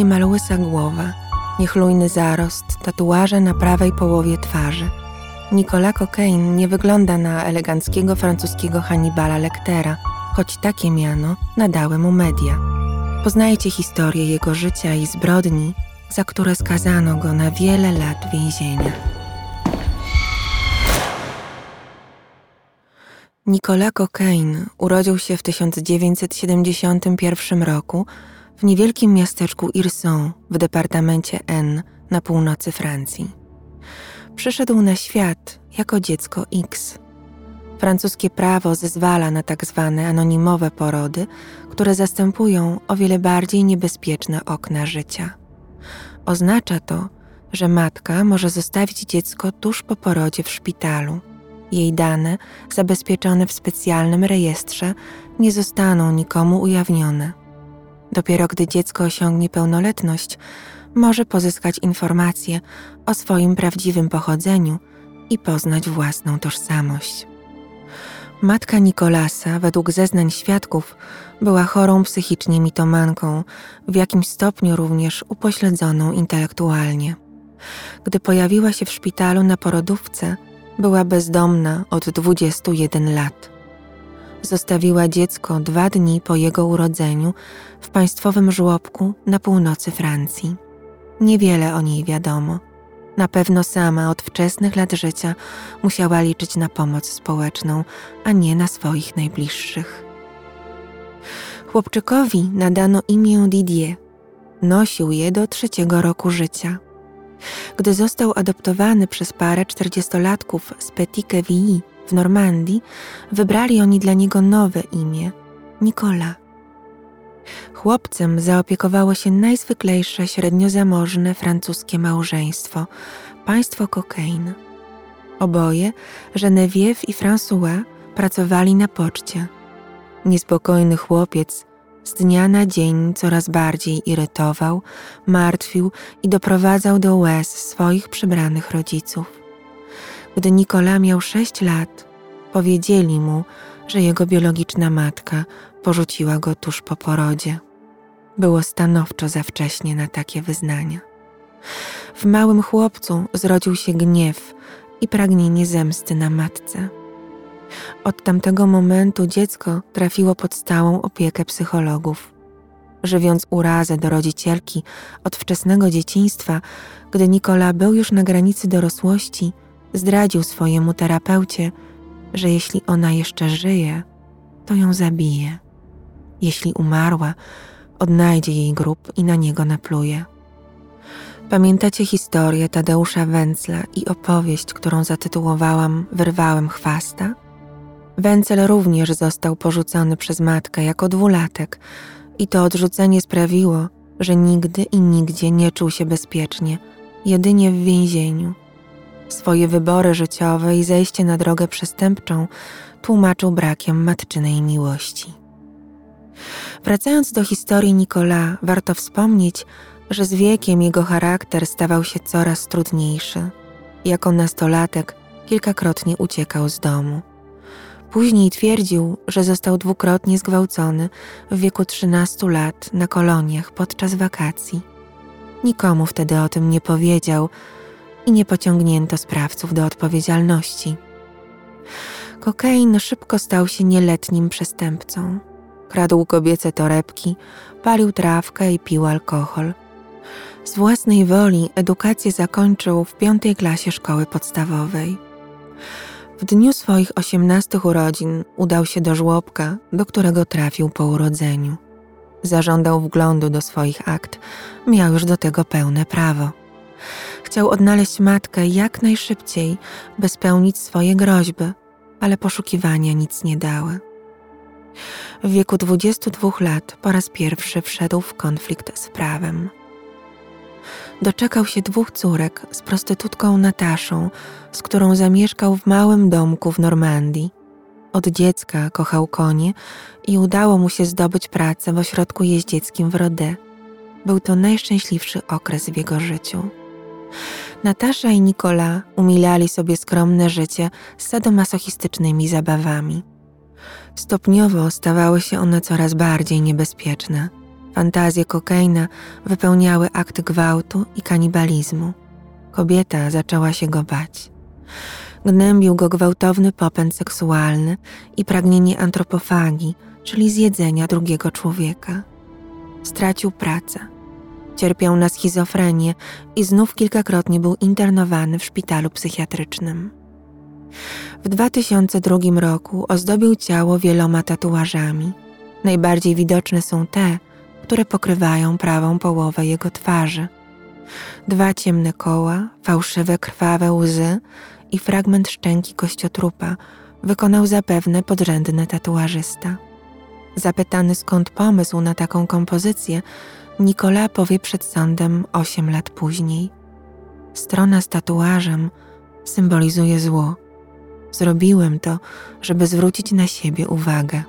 niemal łysa głowa, niechlujny zarost, tatuaże na prawej połowie twarzy. Nicolas Cocaine nie wygląda na eleganckiego francuskiego Hannibala Lectera, choć takie miano nadały mu media. Poznajcie historię jego życia i zbrodni, za które skazano go na wiele lat więzienia. Nicolas Cocaine urodził się w 1971 roku w niewielkim miasteczku Irson w departamencie N na północy Francji. Przyszedł na świat jako dziecko X. Francuskie prawo zezwala na tak zwane anonimowe porody, które zastępują o wiele bardziej niebezpieczne okna życia. Oznacza to, że matka może zostawić dziecko tuż po porodzie w szpitalu. Jej dane, zabezpieczone w specjalnym rejestrze, nie zostaną nikomu ujawnione. Dopiero gdy dziecko osiągnie pełnoletność, może pozyskać informacje o swoim prawdziwym pochodzeniu i poznać własną tożsamość. Matka Nikolasa, według zeznań świadków, była chorą psychicznie mitomanką, w jakimś stopniu również upośledzoną intelektualnie. Gdy pojawiła się w szpitalu na porodówce, była bezdomna od 21 lat. Zostawiła dziecko dwa dni po jego urodzeniu w państwowym żłobku na północy Francji. Niewiele o niej wiadomo. Na pewno sama od wczesnych lat życia musiała liczyć na pomoc społeczną, a nie na swoich najbliższych. Chłopczykowi nadano imię Didier. Nosił je do trzeciego roku życia. Gdy został adoptowany przez parę czterdziestolatków z Petit Quevilly w Normandii, wybrali oni dla niego nowe imię Nicolas. Chłopcem zaopiekowało się najzwyklejsze średniozamożne francuskie małżeństwo, państwo Cocaine. Oboje, Geneviève i François, pracowali na poczcie. Niespokojny chłopiec z dnia na dzień coraz bardziej irytował, martwił i doprowadzał do łez swoich przybranych rodziców. Gdy Nikola miał sześć lat, powiedzieli mu, że jego biologiczna matka porzuciła go tuż po porodzie. Było stanowczo za wcześnie na takie wyznania. W małym chłopcu zrodził się gniew i pragnienie zemsty na matce. Od tamtego momentu dziecko trafiło pod stałą opiekę psychologów. Żywiąc urazę do rodzicielki od wczesnego dzieciństwa, gdy Nikola był już na granicy dorosłości, zdradził swojemu terapeucie, że jeśli ona jeszcze żyje, to ją zabije. Jeśli umarła, odnajdzie jej grób i na niego napluje. Pamiętacie historię Tadeusza Węcla i opowieść, którą zatytułowałam Wyrwałem chwasta? Węcel również został porzucony przez matkę jako dwulatek i to odrzucenie sprawiło, że nigdy i nigdzie nie czuł się bezpiecznie, jedynie w więzieniu. Swoje wybory życiowe i zejście na drogę przestępczą tłumaczył brakiem matczynej miłości. Wracając do historii Nikola, warto wspomnieć, że z wiekiem jego charakter stawał się coraz trudniejszy. Jako nastolatek kilkakrotnie uciekał z domu. Później twierdził, że został dwukrotnie zgwałcony w wieku 13 lat na koloniach podczas wakacji. Nikomu wtedy o tym nie powiedział i nie pociągnięto sprawców do odpowiedzialności. Kokain szybko stał się nieletnim przestępcą. Kradł kobiece torebki, palił trawkę i pił alkohol. Z własnej woli edukację zakończył w piątej klasie szkoły podstawowej. W dniu swoich osiemnastych urodzin udał się do żłobka, do którego trafił po urodzeniu. Zażądał wglądu do swoich akt, miał już do tego pełne prawo. Chciał odnaleźć matkę jak najszybciej, by spełnić swoje groźby, ale poszukiwania nic nie dały. W wieku 22 lat po raz pierwszy wszedł w konflikt z prawem. Doczekał się dwóch córek z prostytutką Nataszą, z którą zamieszkał w małym domku w Normandii. Od dziecka kochał konie i udało mu się zdobyć pracę w ośrodku jeździeckim w Rodé. Był to najszczęśliwszy okres w jego życiu. Natasza i Nikola umilali sobie skromne życie z sadomasochistycznymi zabawami. Stopniowo stawały się one coraz bardziej niebezpieczne. Fantazje kokaina wypełniały akty gwałtu i kanibalizmu. Kobieta zaczęła się go bać. Gnębił go gwałtowny popęd seksualny i pragnienie antropofagii, czyli zjedzenia drugiego człowieka. Stracił pracę. Cierpiał na schizofrenię i znów kilkakrotnie był internowany w szpitalu psychiatrycznym. W 2002 roku ozdobił ciało wieloma tatuażami. Najbardziej widoczne są te, które pokrywają prawą połowę jego twarzy. Dwa ciemne koła, fałszywe krwawe łzy i fragment szczęki kościotrupa wykonał zapewne podrzędny tatuażysta. Zapytany skąd pomysł na taką kompozycję, Nikola powie przed sądem osiem lat później. Strona z tatuażem symbolizuje zło. Zrobiłem to, żeby zwrócić na siebie uwagę.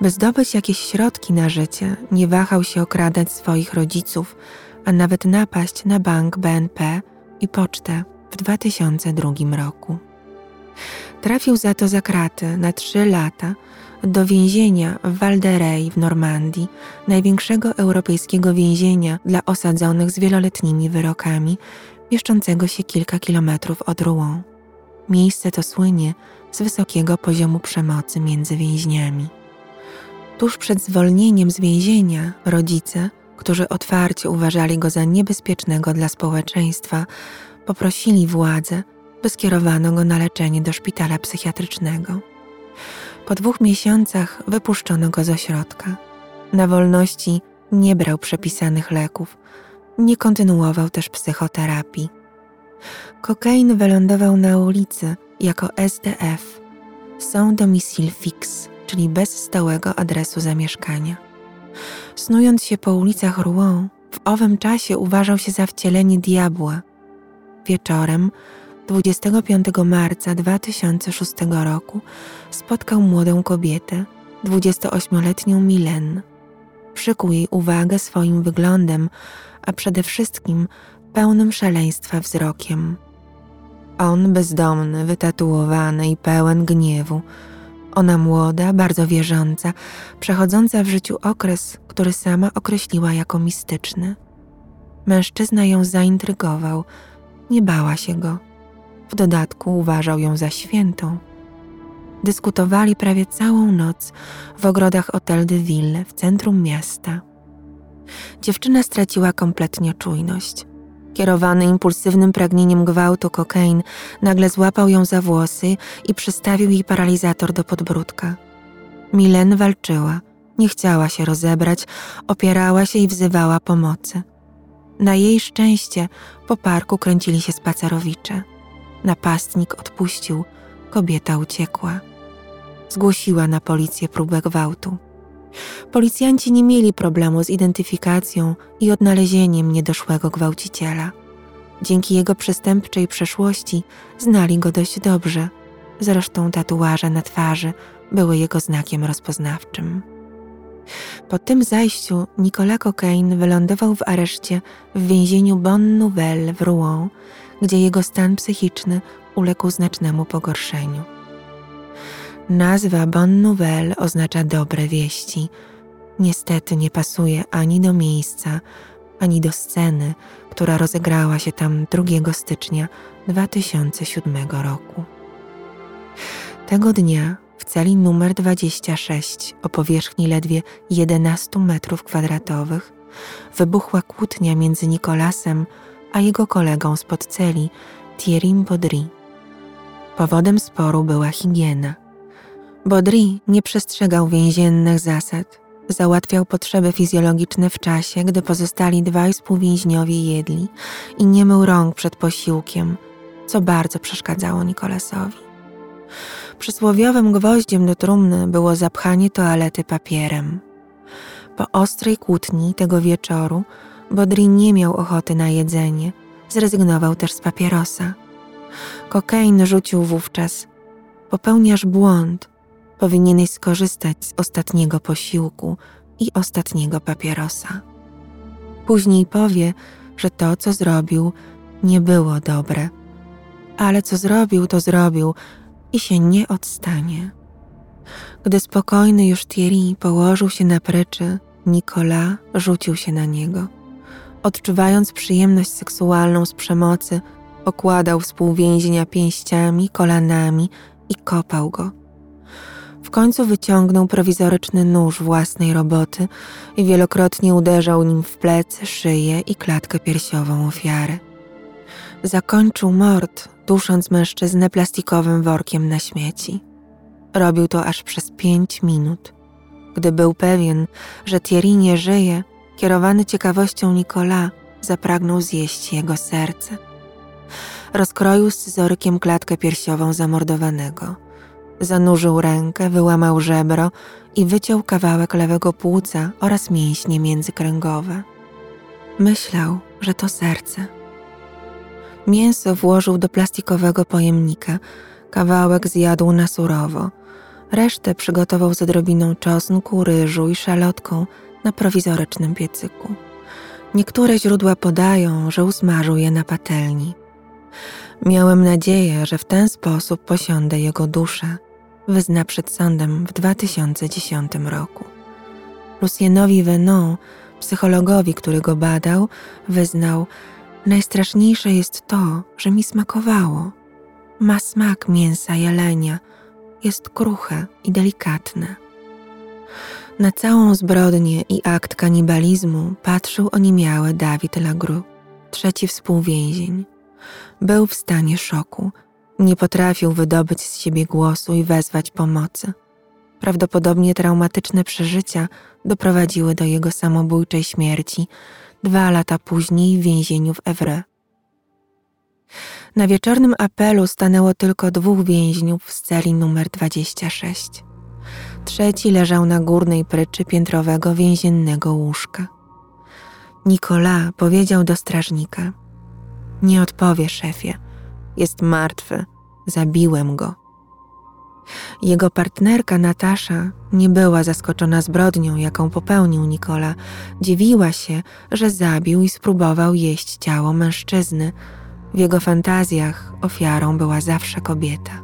By zdobyć jakieś środki na życie, nie wahał się okradać swoich rodziców, a nawet napaść na bank BNP i pocztę w 2002 roku. Trafił za to za kraty na trzy lata do więzienia w Val w Normandii, największego europejskiego więzienia dla osadzonych z wieloletnimi wyrokami, mieszczącego się kilka kilometrów od Rouen. Miejsce to słynie z wysokiego poziomu przemocy między więźniami. Tuż przed zwolnieniem z więzienia rodzice, którzy otwarcie uważali go za niebezpiecznego dla społeczeństwa, poprosili władze, by skierowano go na leczenie do szpitala psychiatrycznego. Po dwóch miesiącach wypuszczono go z ośrodka. Na wolności nie brał przepisanych leków, nie kontynuował też psychoterapii. Kokain wylądował na ulicy jako SDF, Sans Domicile Fixe, czyli bez stałego adresu zamieszkania. Snując się po ulicach Rouen, w owym czasie uważał się za wcielenie diabła. Wieczorem 25 marca 2006 roku spotkał młodą kobietę, 28-letnią Milen. Przykuł jej uwagę swoim wyglądem, a przede wszystkim pełnym szaleństwa wzrokiem. On bezdomny, wytatuowany i pełen gniewu. Ona młoda, bardzo wierząca, przechodząca w życiu okres, który sama określiła jako mistyczny. Mężczyzna ją zaintrygował, nie bała się go. W dodatku uważał ją za świętą. Dyskutowali prawie całą noc w ogrodach Hotel de Ville w centrum miasta. Dziewczyna straciła kompletnie czujność. Kierowany impulsywnym pragnieniem gwałtu kokain nagle złapał ją za włosy i przystawił jej paralizator do podbródka. Milen walczyła, nie chciała się rozebrać, opierała się i wzywała pomocy. Na jej szczęście po parku kręcili się spacerowicze. Napastnik odpuścił, kobieta uciekła. Zgłosiła na policję próbę gwałtu. Policjanci nie mieli problemu z identyfikacją i odnalezieniem niedoszłego gwałciciela. Dzięki jego przestępczej przeszłości znali go dość dobrze. Zresztą tatuaże na twarzy były jego znakiem rozpoznawczym. Po tym zajściu Nicolas Cocaine wylądował w areszcie w więzieniu Bon Nouvelle w Rouen, gdzie jego stan psychiczny uległ znacznemu pogorszeniu. Nazwa Bon Nouvelle oznacza dobre wieści. Niestety nie pasuje ani do miejsca, ani do sceny, która rozegrała się tam 2 stycznia 2007 roku. Tego dnia w celi numer 26 o powierzchni ledwie 11 metrów kwadratowych wybuchła kłótnia między Nikolasem a jego kolegą spod celi, Thierrym Baudry. Powodem sporu była higiena. Baudry nie przestrzegał więziennych zasad, załatwiał potrzeby fizjologiczne w czasie, gdy pozostali dwaj współwięźniowie jedli i nie mył rąk przed posiłkiem, co bardzo przeszkadzało Nikolasowi. Przysłowiowym gwoździem do trumny było zapchanie toalety papierem. Po ostrej kłótni tego wieczoru Bodrin nie miał ochoty na jedzenie, zrezygnował też z papierosa. Kokain rzucił wówczas. Popełniasz błąd. Powinieneś skorzystać z ostatniego posiłku i ostatniego papierosa. Później powie, że to, co zrobił, nie było dobre. Ale co zrobił, to zrobił i się nie odstanie. Gdy spokojny już Thierry położył się na pryczy, Nicolas rzucił się na niego. Odczuwając przyjemność seksualną z przemocy, okładał współwięźnia pięściami, kolanami i kopał go. W końcu wyciągnął prowizoryczny nóż własnej roboty i wielokrotnie uderzał nim w plecy, szyję i klatkę piersiową ofiary. Zakończył mord, dusząc mężczyznę plastikowym workiem na śmieci. Robił to aż przez pięć minut. Gdy był pewien, że Thierry nie żyje, kierowany ciekawością Nicola zapragnął zjeść jego serce. Rozkroił scyzorykiem klatkę piersiową zamordowanego. Zanurzył rękę, wyłamał żebro i wyciął kawałek lewego płuca oraz mięśnie międzykręgowe. Myślał, że to serce. Mięso włożył do plastikowego pojemnika, kawałek zjadł na surowo. Resztę przygotował z odrobiną czosnku, ryżu i szalotką na prowizorycznym piecyku. Niektóre źródła podają, że usmażył je na patelni. Miałem nadzieję, że w ten sposób posiądę jego duszę, wyzna przed sądem w 2010 roku. Lucienowi Venon, psychologowi, który go badał, wyznał, Najstraszniejsze jest to, że mi smakowało. Ma smak mięsa jelenia, jest kruche i delikatne. Na całą zbrodnię i akt kanibalizmu patrzył oniemiały Dawid Lagru, trzeci współwięzień. Był w stanie szoku. Nie potrafił wydobyć z siebie głosu i wezwać pomocy. Prawdopodobnie traumatyczne przeżycia doprowadziły do jego samobójczej śmierci dwa lata później w więzieniu w Evre. Na wieczornym apelu stanęło tylko dwóch więźniów z celi numer 26. Trzeci leżał na górnej pryczy piętrowego więziennego łóżka. Nikola powiedział do strażnika: Nie odpowie, szefie. Jest martwy. Zabiłem go. Jego partnerka Natasza nie była zaskoczona zbrodnią, jaką popełnił Nikola. Dziwiła się, że zabił i spróbował jeść ciało mężczyzny. W jego fantazjach ofiarą była zawsze kobieta.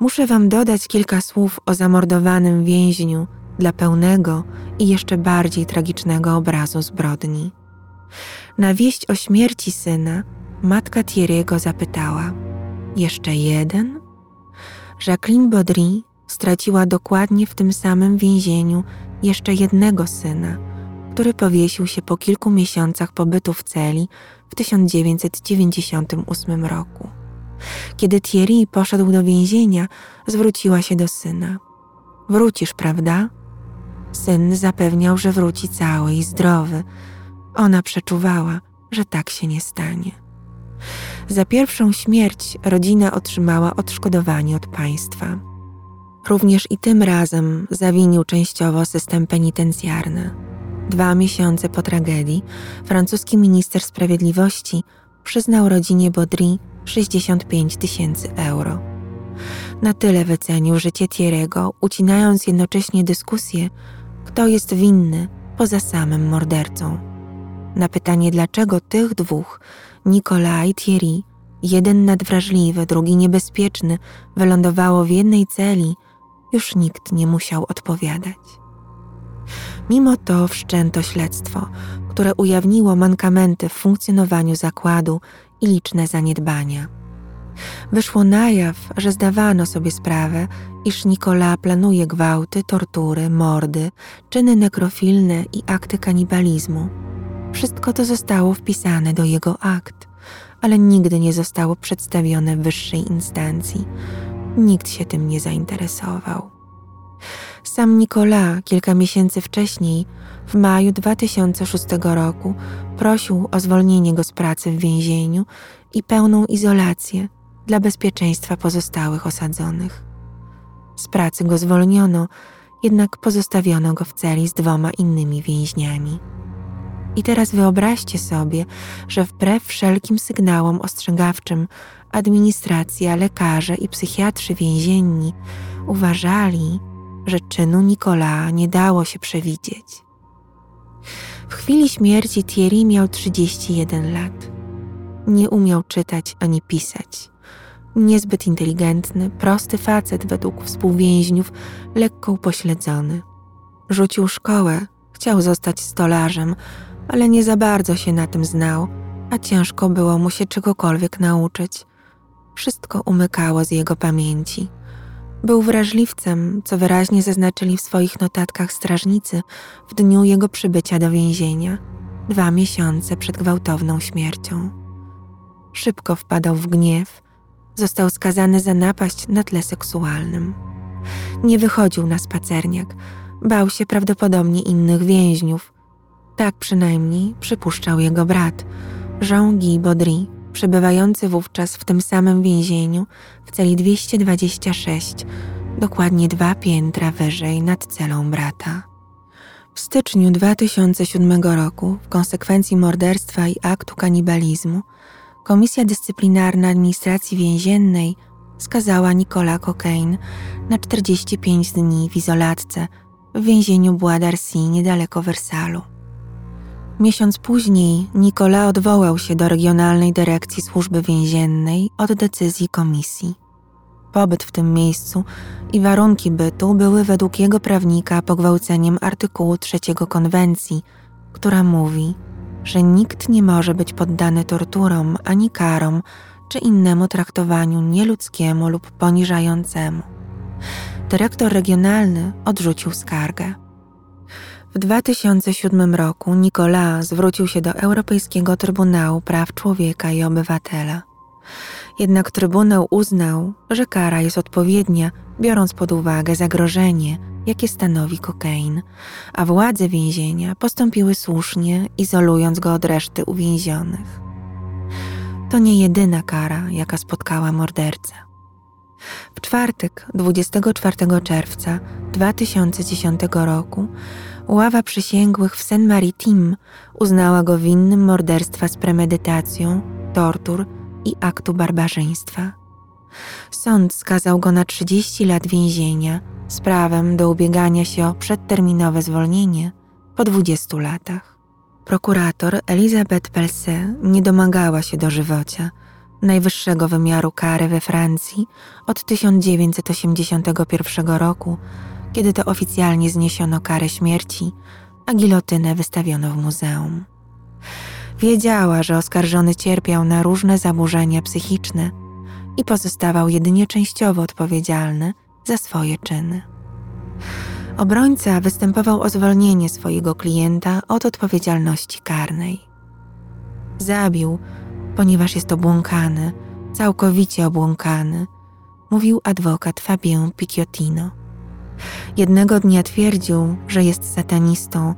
Muszę wam dodać kilka słów o zamordowanym więźniu dla pełnego i jeszcze bardziej tragicznego obrazu zbrodni. Na wieść o śmierci syna matka Thierry'ego zapytała: Jeszcze jeden? Jacqueline Baudry straciła dokładnie w tym samym więzieniu jeszcze jednego syna, który powiesił się po kilku miesiącach pobytu w celi w 1998 roku. Kiedy Thierry poszedł do więzienia, zwróciła się do syna. Wrócisz, prawda? Syn zapewniał, że wróci cały i zdrowy. Ona przeczuwała, że tak się nie stanie. Za pierwszą śmierć rodzina otrzymała odszkodowanie od państwa. Również i tym razem zawinił częściowo system penitencjarny. Dwa miesiące po tragedii francuski minister sprawiedliwości przyznał rodzinie Baudry 65 tysięcy euro. Na tyle wycenił życie Thierry'ego, ucinając jednocześnie dyskusję, kto jest winny poza samym mordercą. Na pytanie, dlaczego tych dwóch Nicolas i Thierry, jeden nadwrażliwy, drugi niebezpieczny, wylądowało w jednej celi, już nikt nie musiał odpowiadać. Mimo to wszczęto śledztwo, które ujawniło mankamenty w funkcjonowaniu zakładu i liczne zaniedbania. Wyszło na jaw, że zdawano sobie sprawę, iż Nicola planuje gwałty, tortury, mordy, czyny nekrofilne i akty kanibalizmu wszystko to zostało wpisane do jego akt, ale nigdy nie zostało przedstawione wyższej instancji. Nikt się tym nie zainteresował. Sam Nicolas kilka miesięcy wcześniej, w maju 2006 roku, prosił o zwolnienie go z pracy w więzieniu i pełną izolację dla bezpieczeństwa pozostałych osadzonych. Z pracy go zwolniono, jednak pozostawiono go w celi z dwoma innymi więźniami. I teraz wyobraźcie sobie, że wbrew wszelkim sygnałom ostrzegawczym administracja, lekarze i psychiatrzy więzienni uważali, że czynu Nikola nie dało się przewidzieć. W chwili śmierci Thierry miał 31 lat. Nie umiał czytać ani pisać. Niezbyt inteligentny, prosty facet według współwięźniów, lekko upośledzony. Rzucił szkołę Chciał zostać stolarzem, ale nie za bardzo się na tym znał, a ciężko było mu się czegokolwiek nauczyć. Wszystko umykało z jego pamięci. Był wrażliwcem, co wyraźnie zaznaczyli w swoich notatkach strażnicy w dniu jego przybycia do więzienia, dwa miesiące przed gwałtowną śmiercią. Szybko wpadał w gniew, został skazany za napaść na tle seksualnym. Nie wychodził na spacerniak, bał się prawdopodobnie innych więźniów. Tak przynajmniej przypuszczał jego brat, Jean-Guy Baudry, przebywający wówczas w tym samym więzieniu w celi 226, dokładnie dwa piętra wyżej nad celą brata. W styczniu 2007 roku, w konsekwencji morderstwa i aktu kanibalizmu, Komisja Dyscyplinarna Administracji Więziennej skazała Nicola Cocaine na 45 dni w izolatce w więzieniu Bois d'Arcy niedaleko Wersalu. Miesiąc później Nicola odwołał się do Regionalnej Dyrekcji Służby Więziennej od decyzji komisji. Pobyt w tym miejscu i warunki bytu były według jego prawnika pogwałceniem artykułu trzeciego konwencji, która mówi, że nikt nie może być poddany torturom ani karom czy innemu traktowaniu nieludzkiemu lub poniżającemu. Dyrektor regionalny odrzucił skargę. W 2007 roku Nicolas zwrócił się do Europejskiego Trybunału Praw Człowieka i Obywatela. Jednak Trybunał uznał, że kara jest odpowiednia, biorąc pod uwagę zagrożenie, jakie stanowi kokain, a władze więzienia postąpiły słusznie, izolując go od reszty uwięzionych. To nie jedyna kara, jaka spotkała mordercę. W czwartek, 24 czerwca 2010 roku, ława przysięgłych w Saint-Maritim uznała go winnym morderstwa z premedytacją, tortur i aktu barbarzyństwa. Sąd skazał go na 30 lat więzienia z prawem do ubiegania się o przedterminowe zwolnienie po 20 latach. Prokurator Elizabeth Pelset nie domagała się dożywocia, najwyższego wymiaru kary we Francji od 1981 roku, kiedy to oficjalnie zniesiono karę śmierci, a gilotynę wystawiono w muzeum. Wiedziała, że oskarżony cierpiał na różne zaburzenia psychiczne i pozostawał jedynie częściowo odpowiedzialny za swoje czyny. Obrońca występował o zwolnienie swojego klienta od odpowiedzialności karnej. Zabił, ponieważ jest obłąkany, całkowicie obłąkany, mówił adwokat Fabien Picciotino. Jednego dnia twierdził, że jest satanistą,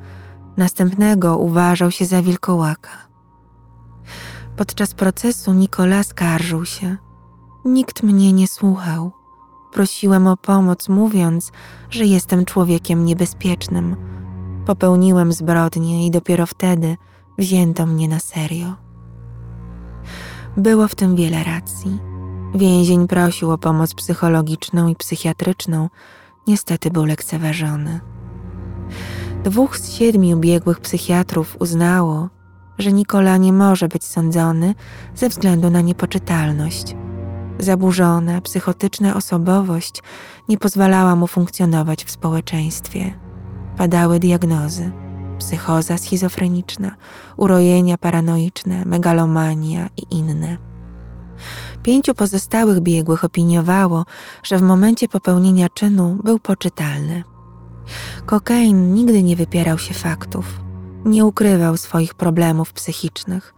następnego uważał się za wilkołaka. Podczas procesu Nikola skarżył się. Nikt mnie nie słuchał. Prosiłem o pomoc, mówiąc, że jestem człowiekiem niebezpiecznym. Popełniłem zbrodnię i dopiero wtedy wzięto mnie na serio. Było w tym wiele racji. Więzień prosił o pomoc psychologiczną i psychiatryczną, niestety był lekceważony. Dwóch z siedmiu biegłych psychiatrów uznało, że Nikola nie może być sądzony ze względu na niepoczytalność – Zaburzona, psychotyczna osobowość nie pozwalała mu funkcjonować w społeczeństwie. Padały diagnozy: psychoza schizofreniczna, urojenia paranoiczne, megalomania i inne. Pięciu pozostałych biegłych opiniowało, że w momencie popełnienia czynu był poczytalny. Kokain nigdy nie wypierał się faktów, nie ukrywał swoich problemów psychicznych,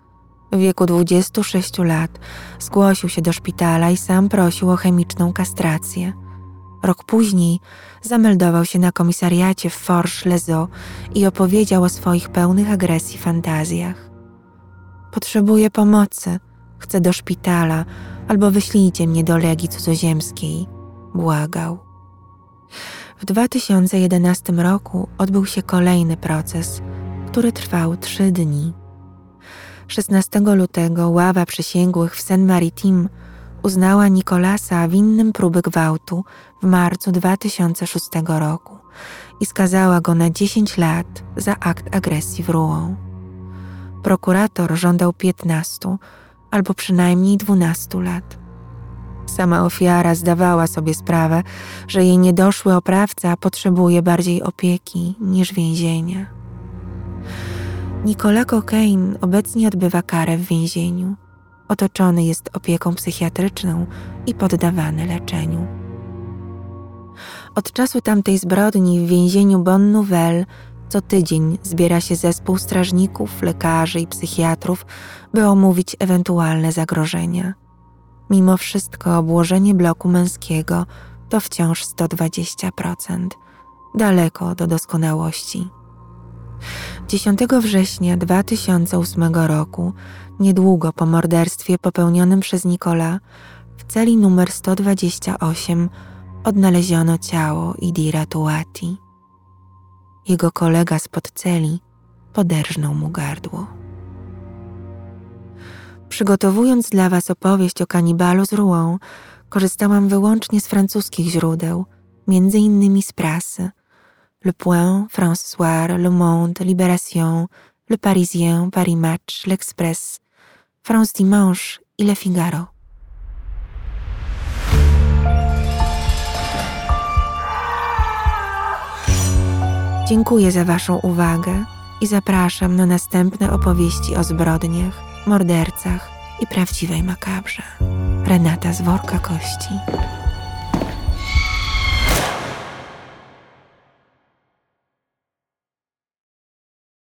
w wieku 26 lat zgłosił się do szpitala i sam prosił o chemiczną kastrację. Rok później zameldował się na komisariacie w Forges-les-Eaux i opowiedział o swoich pełnych agresji fantazjach. Potrzebuję pomocy, chcę do szpitala albo wyślijcie mnie do Legii Cudzoziemskiej, błagał. W 2011 roku odbył się kolejny proces, który trwał trzy dni. 16 lutego ława przysięgłych w Saint-Maritim uznała Nikolasa winnym próby gwałtu w marcu 2006 roku i skazała go na 10 lat za akt agresji w Rouen. Prokurator żądał 15 albo przynajmniej 12 lat. Sama ofiara zdawała sobie sprawę, że jej niedoszły oprawca potrzebuje bardziej opieki niż więzienia. Nicolas Cocaine obecnie odbywa karę w więzieniu. Otoczony jest opieką psychiatryczną i poddawany leczeniu. Od czasu tamtej zbrodni w więzieniu Bon Nouvelle co tydzień zbiera się zespół strażników, lekarzy i psychiatrów, by omówić ewentualne zagrożenia. Mimo wszystko obłożenie bloku męskiego to wciąż 120%, daleko do doskonałości. 10 września 2008 roku, niedługo po morderstwie popełnionym przez Nikola, w celi numer 128 odnaleziono ciało Idira Tuati. Jego kolega spod celi poderżnął mu gardło. Przygotowując dla Was opowieść o kanibalu z Rouen, korzystałam wyłącznie z francuskich źródeł, między innymi z prasy. Le Point, France Soir, Le Monde, Libération, Le Parisien, Paris Match, L'Express, France Dimanche i Le Figaro. Dziękuję za Waszą uwagę i zapraszam na następne opowieści o zbrodniach, mordercach i prawdziwej makabrze. Renata z worka kości.